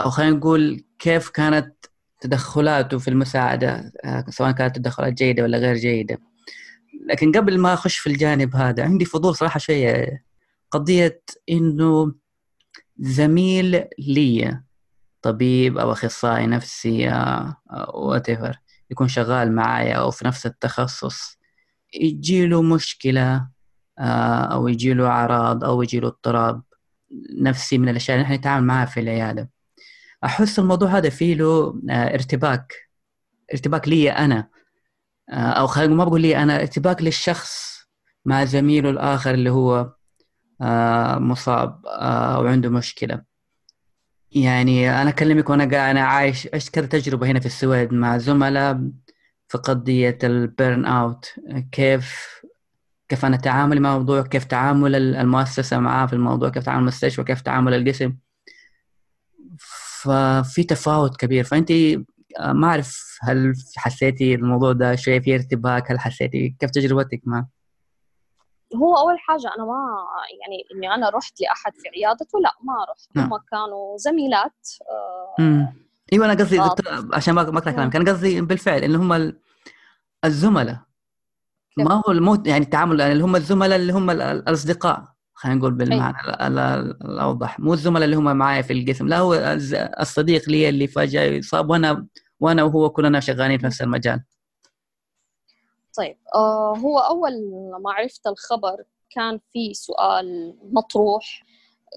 أو خلينا نقول كيف كانت تدخلاته في المساعدة سواء كانت تدخلات جيدة ولا غير جيدة. لكن قبل ما أخش في الجانب هذا عندي فضول صراحة شوية. قضية إنه زميل لي طبيب أو أخصائي نفسي وات يكون شغال معايا أو في نفس التخصص يجيله مشكلة آه، أو يجيله أعراض أو يجيله اضطراب نفسي من الأشياء اللي نحن نتعامل معها في العيادة. أحس الموضوع هذا فيه له آه، ارتباك ارتباك لي أنا آه، أو خلينا ما بقول لي أنا ارتباك للشخص مع زميله الآخر اللي هو مصاب أو عنده مشكلة. يعني أنا أكلمك وأنا قاعد أنا عايش عشت كذا تجربة هنا في السويد مع زملاء في قضية البيرن أوت. كيف كيف أنا تعاملي مع الموضوع كيف تعامل المؤسسة معاه في الموضوع كيف تعامل المستشفى كيف تعامل القسم. ففي تفاوت كبير. فأنت آه، ما أعرف هل حسيتي الموضوع ده شوية في ارتباك؟ هل حسيتي كيف تجربتك معه؟ هو أول حاجة أنا ما يعني إني أنا رحت لأحد في عيادته لا ما رحت. نعم. هم كانوا زميلات آه أيوه أنا قصدي عشان ما أقطع كلامك. أنا قصدي بالفعل اللي هم الزملاء. ما هو الموت يعني التعامل يعني اللي هم الزملاء اللي هم الأصدقاء خلينا نقول بالمعنى الأوضح. مو الزملاء اللي هم معايا في القسم. لا هو الصديق لي اللي فجأة يصاب وأنا وأنا وهو كلنا شغالين في نفس المجال. طيب آه هو أول ما عرفت الخبر كان في سؤال مطروح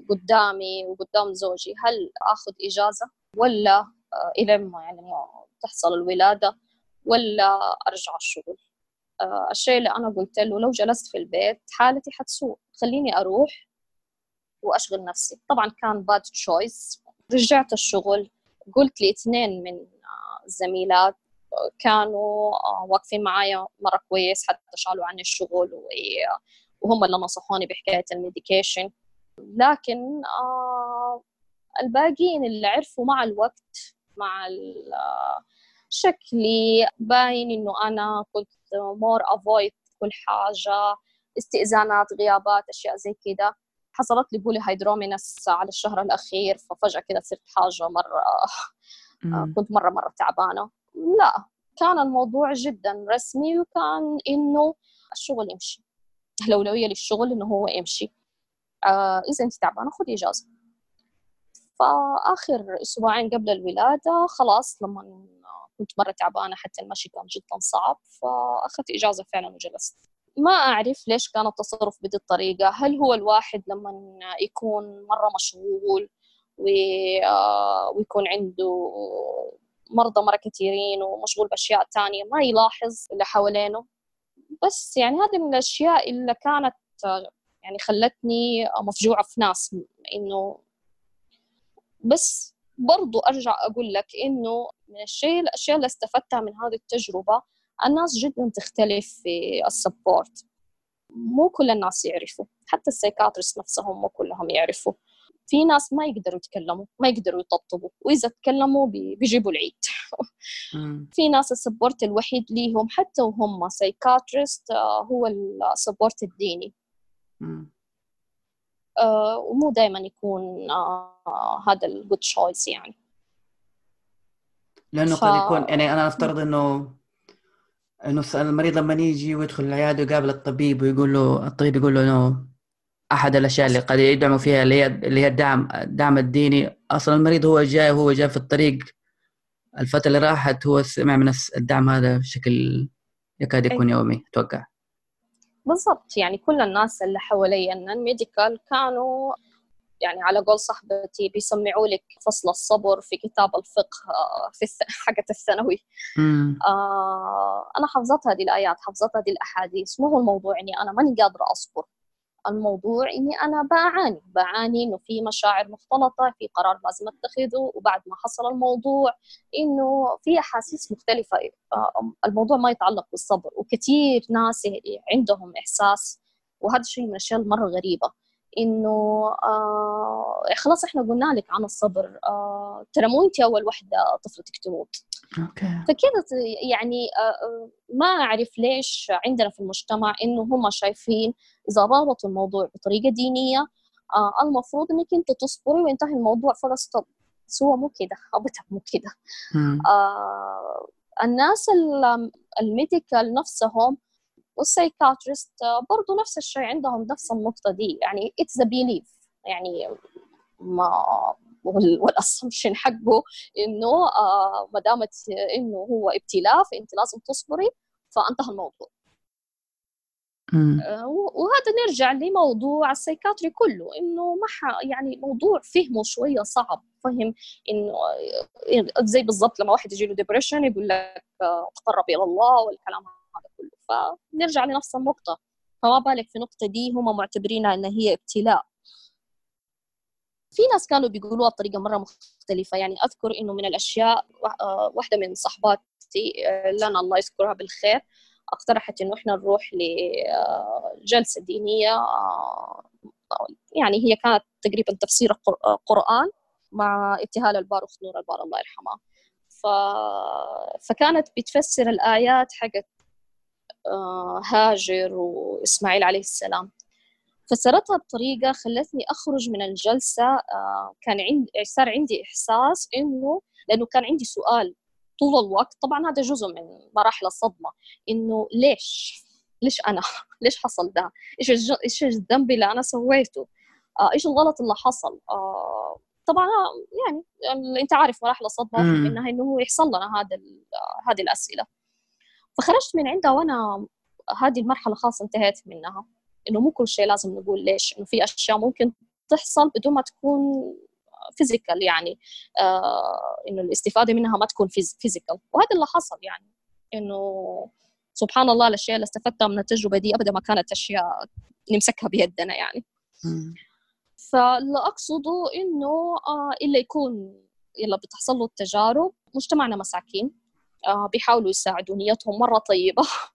قدامي وقدام زوجي هل آخذ إجازة ولا آه إلى ما يعني تحصل الولادة ولا أرجع الشغل؟ آه الشيء اللي أنا قلت له لو جلست في البيت حالتي حتسوء خليني أروح وأشغل نفسي. طبعا كان باد تشويس رجعت الشغل قلت لاثنين من الزميلات كانوا آه، واقفين معايا مرة كويس حتى شالوا عني الشغل وهم اللي نصحوني بحكاية ال medication. لكن آه، الباقيين اللي عرفوا مع الوقت مع آه، شكلي باين إنه أنا كنت more avoid كل حاجة استئذانات غيابات أشياء زي كده. حصلت لي polyhydramnios على الشهر الأخير ففجأة كده صرت حاجة مرة آه، كنت مرة مرة تعبانة. لا كان الموضوع جدا رسمي وكان إنه الشغل يمشي. الأولوية للشغل إنه هو يمشي. آه إذا أنت تعبانة خذي إجازة. فآخر أسبوعين قبل الولادة خلاص لما كنت مرة تعبانة حتى المشي كان جدا صعب فأخذت إجازة فعلا وجلست. ما أعرف ليش كان التصرف بهذه الطريقة. هل هو الواحد لما يكون مرة مشغول آه، ويكون عنده مرضى مرة كثيرين ومشغول بأشياء تانية ما يلاحظ اللي حوالينه. بس يعني هذه من الأشياء اللي كانت يعني خلتني مفجوعة في ناس إنه بس برضو أرجع أقول لك إنه من الشيء الأشياء اللي استفدتها من هذه التجربة الناس جدا تختلف في السبورت. مو كل الناس يعرفوا حتى ال psychiatrist نفسهم مو كلهم يعرفوا. في ناس ما يقدروا يتكلموا ما يقدروا يطبطبوا وإذا تكلموا بيجيبوا العيد. في ناس ال support الوحيد ليهم حتى وهم psychiatrist آه، هو ال support الديني. آه، ومو دائما يكون آه، هذا ال good choice يعني. لأنه ف... قد يكون يعني أنا أفترض إنه إنه المريض لما يجي ويدخل العيادة ويقابل الطبيب ويقول له الطبيب يقول له إنه أحد الأشياء اللي قد يدعموا فيها اللي هي اللي هي الدعم الدعم الديني. أصلا المريض هو جاي وهو جاي في الطريق. الفترة اللي راحت هو سمع من الدعم هذا بشكل يكاد يكون يومي أتوقع. بالضبط. يعني كل الناس اللي حوالي الميديكال كانوا يعني على قول صاحبتي بيسمعوا لك فصل الصبر في كتاب الفقه في حقة الثانوي. آه أنا حفظت هذه الآيات حفظت هذه الأحاديث. مو هو الموضوع إني أنا ماني قادرة أصبر. الموضوع إني أنا بعاني بعاني إنه في مشاعر مختلطة في قرار لازم أتخذه وبعد ما حصل الموضوع إنه في أحاسيس مختلفة الموضوع ما يتعلق بالصبر وكثير ناس عندهم إحساس وهذا الشيء من الأشياء المرة غريبة إنه آه خلاص إحنا قلنا لك عن الصبر آه ترى مو انت أول وحدة طفلتك تموت. okay. فكذا يعني آه،, آه ما أعرف ليش عندنا في المجتمع إنه هم شايفين اذا رابطوا الموضوع بطريقة دينية آه المفروض إنك أنت تصبري وينتهي الموضوع stop بس هو مو كده ابدا مو كده. آه الناس ال medical نفسهم وال psychiatrist برضو نفس الشيء عندهم نفس النقطة دي يعني it's belief يعني ما وال assumption حقه إنه آه ما دامت إنه هو ابتلاء فأنت لازم تصبري فانتهى الموضوع. آه وهذا نرجع لموضوع ال psychiatry كله إنه ما يعني موضوع فهمه شوية صعب. فهم إنه آه، زي بالضبط لما واحد يجي له depression يقول لك اقترب إلى الله والكلام هذا كله. فنرجع لنفس النقطة. فما بالك في النقطة دي هم معتبرينها إن هي ابتلاء. في ناس كانوا بيقولوها بطريقة مرة مختلفة. يعني أذكر إنه من الأشياء واحدة من صحباتي لنا الله يذكرها بالخير اقترحت إنه إحنا نروح لجلسه دينية يعني هي كانت تقريبا تفسير القران مع ابتهال الباروخ نور البار الله يرحمه. ف... فكانت بتفسر الآيات حقت هاجر وإسماعيل عليه السلام. فسرتها بطريقة خلتني أخرج من الجلسة آه، كان عندي صار عندي إحساس إنه لأنه كان عندي سؤال طول الوقت. طبعا هذا جزء من مراحل الصدمة إنه ليش؟ ليش أنا؟ ليش حصل ده؟ إيش. إيش الذنب اللي أنا سويته؟ آه، إيش الغلط اللي حصل؟ آه، طبعا يعني أنت عارف مراحل الصدمة إنها إنه هو يحصل لنا هذا هذه الأسئلة. فخرجت من عندها وأنا هذه المرحلة خلاص انتهيت منها. إنه مو كل شيء لازم نقول ليش إنه في أشياء ممكن تحصل بدون ما تكون physical يعني آه إنه الاستفادة منها ما تكون physical وهذا اللي حصل يعني إنه سبحان الله الاشياء اللي استفدتها من التجربة دي أبدا ما كانت أشياء نمسكها بيدنا يعني. فاللي أقصده إنه آه إلا يكون يلا بتحصل له التجارب مجتمعنا مساكين آه بيحاولوا يساعدوا نيتهم مرة طيبة.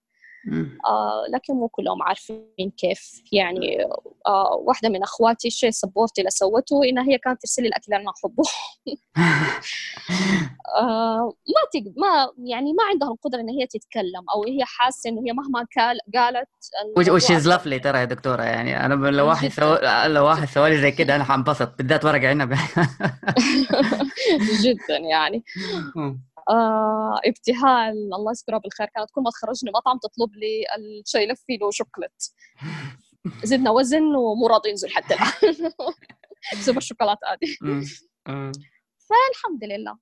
آه لكن مو كلهم عارفين كيف. يعني آه واحدة من أخواتي الشيء سبورتي اللي سوته إنها هي كانت ترسل لي الأكل اللي أنا أحبه. آه ما تق... ما يعني ما عندها القدرة إن هي تتكلم أو هي حاسة إنه هي مهما كال... قالت وش از lovely ترى يا دكتورة. يعني أنا لو واحد سو... لو واحد سوى لي زي كده أنا حنبسط بالذات ورق عنب. جدا يعني. ابتهال. الله يذكرها بالخير. كانت كل ما تخرجني مطعم تطلب لي الشاي لفي له شوكليت. زدنا وزن ومو راضي ينزل حتى الآن. بسبب الشوكولاته هذه. فالحمد لله.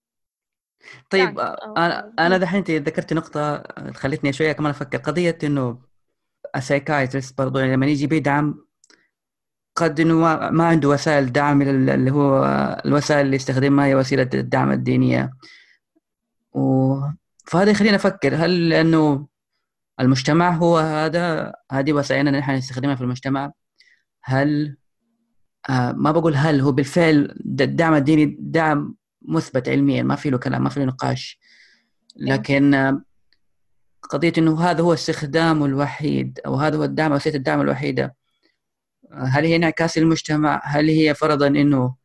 طيب يعني آه، أنا أنا دحين انت ذكرت نقطة خلتني شوية كمان أفكر. قضية إنه السايكايترست برضه لما يجي بيدعم قد إنه ما عنده وسائل دعم اللي هو الوسائل اللي يستخدمها هي وسيلة الدعم الدينية. و... فهذا يخلينا أفكر هل لأنه المجتمع هو هذا هذه وسائلنا نحن نستخدمها في المجتمع هل آه ما بقول هل هو بالفعل الدعم الديني دعم مثبت علميا ما في له كلام ما في له نقاش. لكن آه قضية إنه هذا هو استخدامه الوحيد أو هذا هو الدعم وسيلة الدعم الوحيدة آه، هل هي انعكاس للمجتمع؟ هل هي فرضا إنه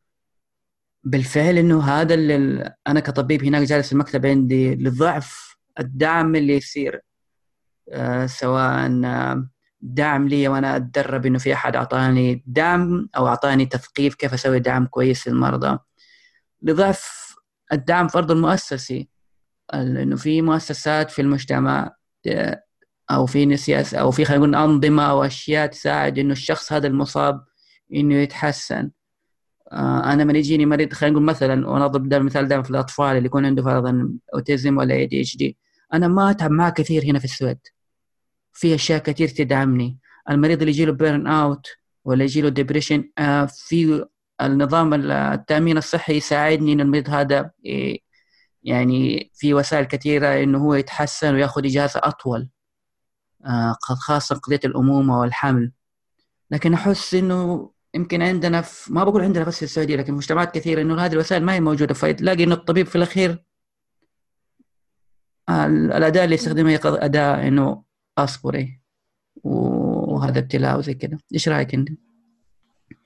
بالفعل إنه هذا اللي أنا كطبيب هناك جالس في المكتب عندي لضعف الدعم اللي يصير. آه سواء دعم لي وأنا أتدرب إنه في أحد أعطاني دعم أو أعطاني تثقيف كيف أسوي دعم كويس للمرضى. لضعف الدعم فرض المؤسسي إنه في مؤسسات في المجتمع آه، أو في سياسه أو في خلينا نقول أنظمة أو أشياء تساعد إنه الشخص هذا المصاب إنه يتحسن. آه، أنا من يجيني مريض خلينا نقول مثلا ونضرب ده المثال دائما في الأطفال اللي يكون عنده فرضا autism ولا ADHD أنا ما أتعب معاه كثير هنا في السويد. في أشياء كثير تدعمني. المريض اللي يجي له burnout ولا يجي له ديبريشن آه، في النظام التأمين الصحي يساعدني إن المريض هذا يعني في وسائل كثيرة إنه هو يتحسن ويأخذ إجازة أطول آه، خاصة قضية الأمومة والحمل. لكن أحس إنه يمكن عندنا في ما بقول عندنا بس في السعودية لكن مجتمعات كثيرة إنه هذه الوسائل ما هي موجودة. فتلاقي إنه الطبيب في الأخير الأداة اللي يستخدمها هي أداة إنه اصبري وهذا ابتلاء وزي كذا. إيش رأيك أنت؟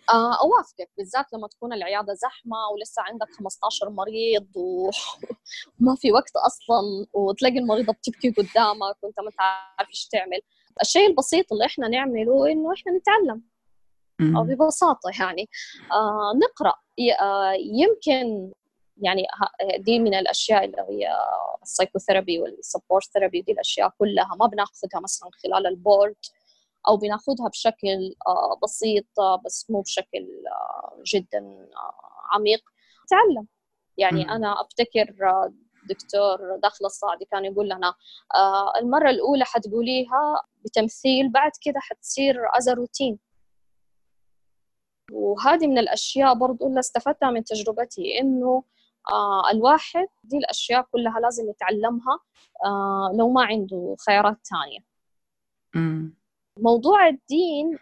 آه أوافقك. بالذات لما تكون العيادة زحمة ولسه عندك 15 مريض وما في وقت أصلا وتلاقي المريضة بتبكي قدامك وأنت ما تعرف إيش تعمل. الشيء البسيط اللي إحنا نعمله إنه إحنا نتعلم. ببساطة يعني. آه نقرأ. آه يمكن يعني دي من الأشياء اللي هي ال psychotherapy وال supportive therapy دي الأشياء كلها ما بناخذها مثلا خلال ال board أو بناخذها بشكل آه بسيط بس مو بشكل جدا عميق. تعلم. يعني م. أفتكر آه، دكتور داخل الصاعدي كان يقول لنا المرة الأولى حتقوليها بتمثيل بعد كده حتصير as routine وهذه من الأشياء برضو اللي استفدتها من تجربتي إنه آه الواحد دي الأشياء كلها لازم يتعلمها آه لو ما عنده خيارات ثانية. موضوع الدين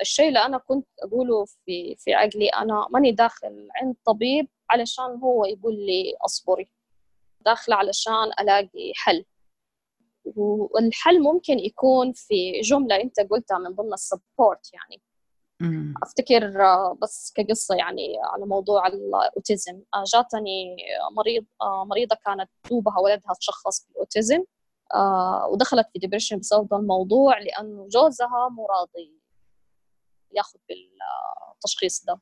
الشيء اللي أنا كنت أقوله في في عقلي أنا ماني داخل عند طبيب علشان هو يقول لي أصبري. داخلة علشان ألاقي حل. والحل ممكن يكون في جملة أنت قلتها من ضمن السبورت يعني. أفتكر آه، بس كقصة يعني على موضوع الأوتيزم. آه، جاتني مريض آه، مريضة كانت دوبها ولدها تشخص بالأوتيزم ودخلت في ديبريشن بسبب الموضوع لأنه جوزها مو راضي ياخذ بالتشخيص ده.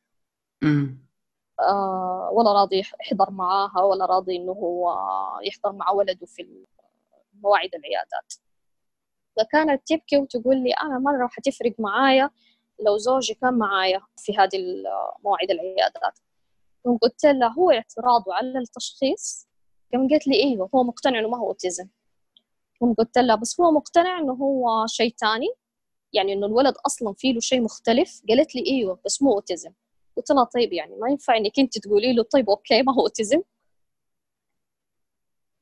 ولا راضي يحضر معاها ولا راضي إنه هو يحضر مع ولده في مواعيد العيادات. فكانت تبكي وتقول لي أنا مرة حتفرق معايا لو زوجي كان معايا في هذه مواعيد العيادات قمت قلت له هو اعتراضه على التشخيص قام قالت لي إيوه هو مقتنع إنه ما هو autism. قمت قلت لها بس هو مقتنع إنه هو شيء ثاني يعني إنه الولد أصلا فيه له شيء مختلف قالت لي إيوه بس مو autism. قلت لها طيب يعني ما ينفع إنك أنت تقولي له طيب okay ما هو autism.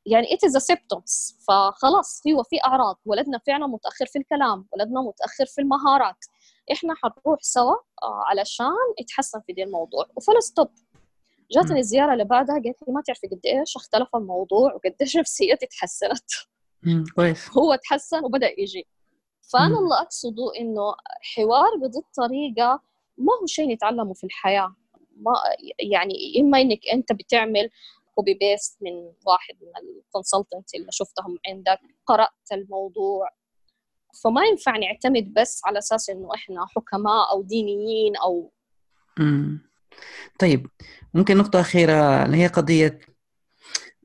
يعني it is a symptoms. فخلاص في أعراض. ولدنا فعلا متأخر في الكلام. ولدنا متأخر في المهارات. إحنا حنروح سوا آه، علشان يتحسن في دي الموضوع. وفل ستوب جاتني الزياره اللي بعدها قالت لي ما تعرفي قد إيش اختلف الموضوع وقد إيش نفسيتي تحسنت. كويس. هو تحسن وبدأ يجي. فأنا اللي أقصده إنه حوار بهذه الطريقة ما هو شيء نتعلمه في الحياة. ما يعني إما إنك أنت بتعمل copy paste من واحد من ال consultant اللي شفتهم عندك قرأت الموضوع. فما ينفع نعتمد بس على أساس إنه إحنا حكماء أو دينيين أو امم طيب ممكن نقطة أخيرة اللي هي قضية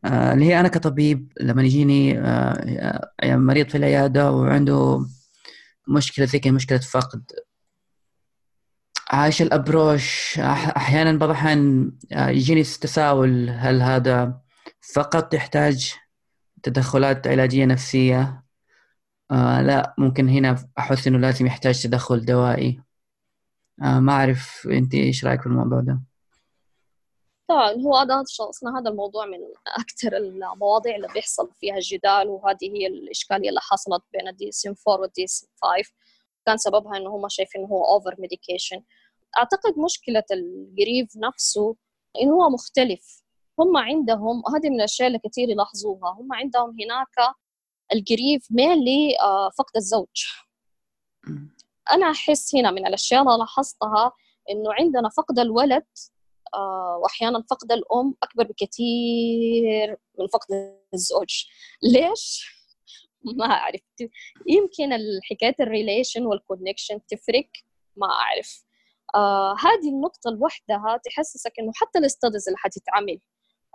آه، اللي هي أنا كطبيب لما يجيني آه، مريض في العيادة وعنده مشكلة زي مشكلة فقد إيش ال approach. أحيانا بعض الأحيان آه، يجيني تساؤل هل هذا فقط يحتاج تدخلات علاجية نفسية؟ آه لا ممكن هنا أحس إنه لازم يحتاج تدخل دوائي. آه ما أعرف أنت إيش رأيك في الموضوع ده؟ طبعا هو هذا أصلا هذا الموضوع من أكثر المواضيع اللي بيحصل فيها الجدال وهذه هي الإشكالية اللي حصلت بين ال DSM 4 وال DSM 5 كان سببها إنه هم شايفين إنه هو over medication أعتقد مشكلة ال grief نفسه انه هو مختلف. هم عندهم هذه من الأشياء اللي كثير يلاحظوها هم عندهم هناك ال grief ميل لفقد الزوج. أنا أحس هنا من الأشياء اللي لاحظتها إنه عندنا فقد الولد آه، وأحيانا فقد الأم أكبر بكثير من فقد الزوج. ليش؟ ما أعرف. يمكن حكاية ال relation وال connection تفرق ما أعرف. آه هذه النقطة لوحدها تحسسك إنه حتى ال studies اللي حتتعمل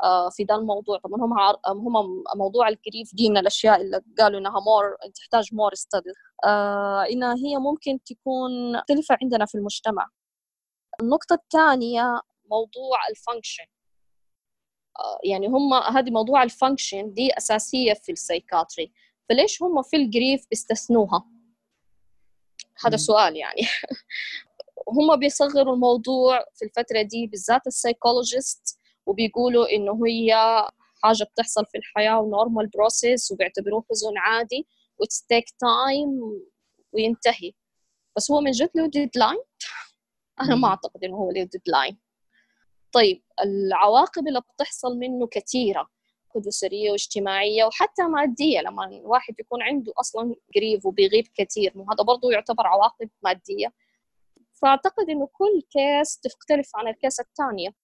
آه، في ذا الموضوع. طبعا هم هم موضوع ال grief دي من الأشياء اللي قالوا إنها more تحتاج more study آه إنها هي ممكن تكون مختلفه عندنا في المجتمع. النقطة الثانية موضوع ال function آه يعني هم هذه موضوع ال function دي أساسية في ال psychiatry فليش هم في ال grief بيستثنوها هذا سؤال يعني. هم بيصغروا الموضوع في الفترة دي بالذات ال psychologist وبيقولوا إنه هي حاجة بتحصل في الحياة و normal process وبيعتبروه حزن عادي و it's take time وينتهي. بس هو من جد له deadline أنا ما أعتقد إنه هو له deadline طيب العواقب اللي بتحصل منه كثيرة أسرية واجتماعية وحتى مادية لما الواحد يكون عنده أصلا grief وبيغيب كثير وهذا برضه يعتبر عواقب مادية. فأعتقد إنه كل case تختلف عن ال case الثانية.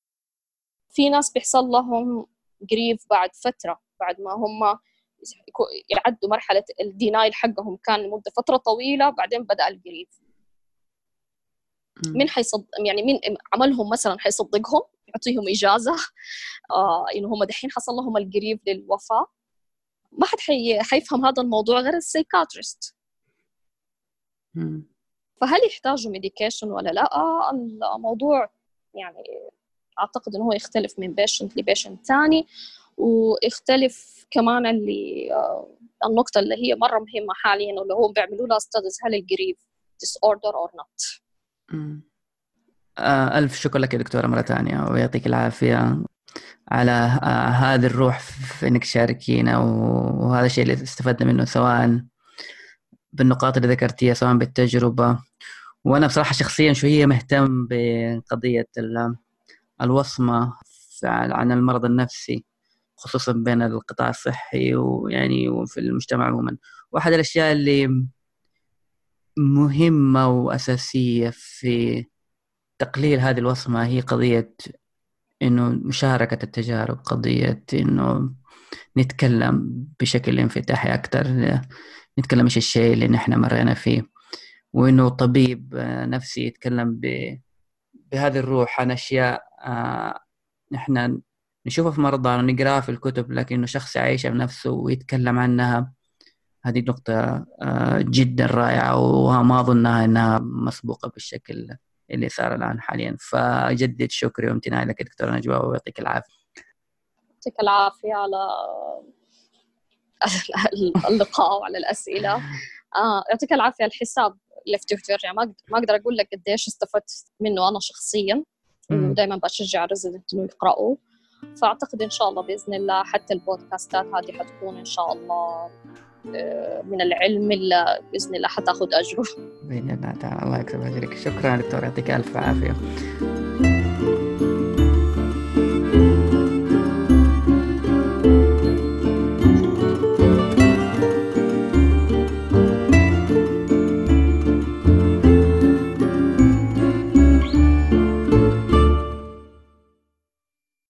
في ناس بيحصل لهم grief بعد فترة بعد ما هم يعدوا مرحلة ال denial حقهم كان لمدة فترة طويلة بعدين بدأ ال grief مين حيصد يعني مين عملهم مثلا حيصدقهم؟ يعطيهم إجازة. آه إنه هم دحين حصل لهم ال grief للوفاة. ما حد حي... حيفهم هذا الموضوع غير ال psychiatrist فهل يحتاجوا medication ولا لا؟ الموضوع يعني أعتقد إنه هو يختلف من patient ل patient ثاني ويختلف كمان اللي آه، النقطة اللي هي مرة مهمة حاليا اللي هم بيعملوا لها studies هل ال grief disorder or not آه، ألف شكر لك يا دكتورة مرة ثانية ويعطيك العافية على آه، هذه الروح في إنك تشاركينا وهذا الشيء اللي استفدنا منه سواء بالنقاط اللي ذكرتيها سواء بالتجربة. وأنا بصراحة شخصيا شوية مهتم بقضية الوصمة عن المرض النفسي خصوصا بين القطاع الصحي ويعني وفي المجتمع عموما. واحد الأشياء اللي مهمة وأساسية في تقليل هذه الوصمة هي قضية إنه مشاركة التجارب قضية إنه نتكلم بشكل انفتاحي أكثر نتكلم إيش الشيء اللي نحن مرينا فيه. وإنه طبيب نفسي يتكلم ب... بهذه الروح عن أشياء آه، نحن نشوفها في مرضى ونقراها في الكتب لكنه شخص يعيشها بنفسه ويتكلم عنها هذه نقطة آه، جدا رائعة وما أظنها أنها مسبوقة بالشكل اللي صار الآن حاليا. فأجدد شكري وامتناني لك دكتورة نجوى ويعطيك العافية. يعطيك العافية على اللقاء وعلى الأسئلة. آه، يعطيك العافية. الحساب لفت فيرجيا ما ما أقدر أقول لك قديش استفدت منه أنا شخصيا. ودائما بشجع الريزدنت إنه يقرأوا فأعتقد إن شاء الله بإذن الله حتى البودكاستات هذه حتكون إن شاء الله آه، من العلم اللي بإذن الله حتأخذ اجره بإذن الله تعالى. الله يكتب أجرك. شكرا دكتور. يعطيك ألف عافية.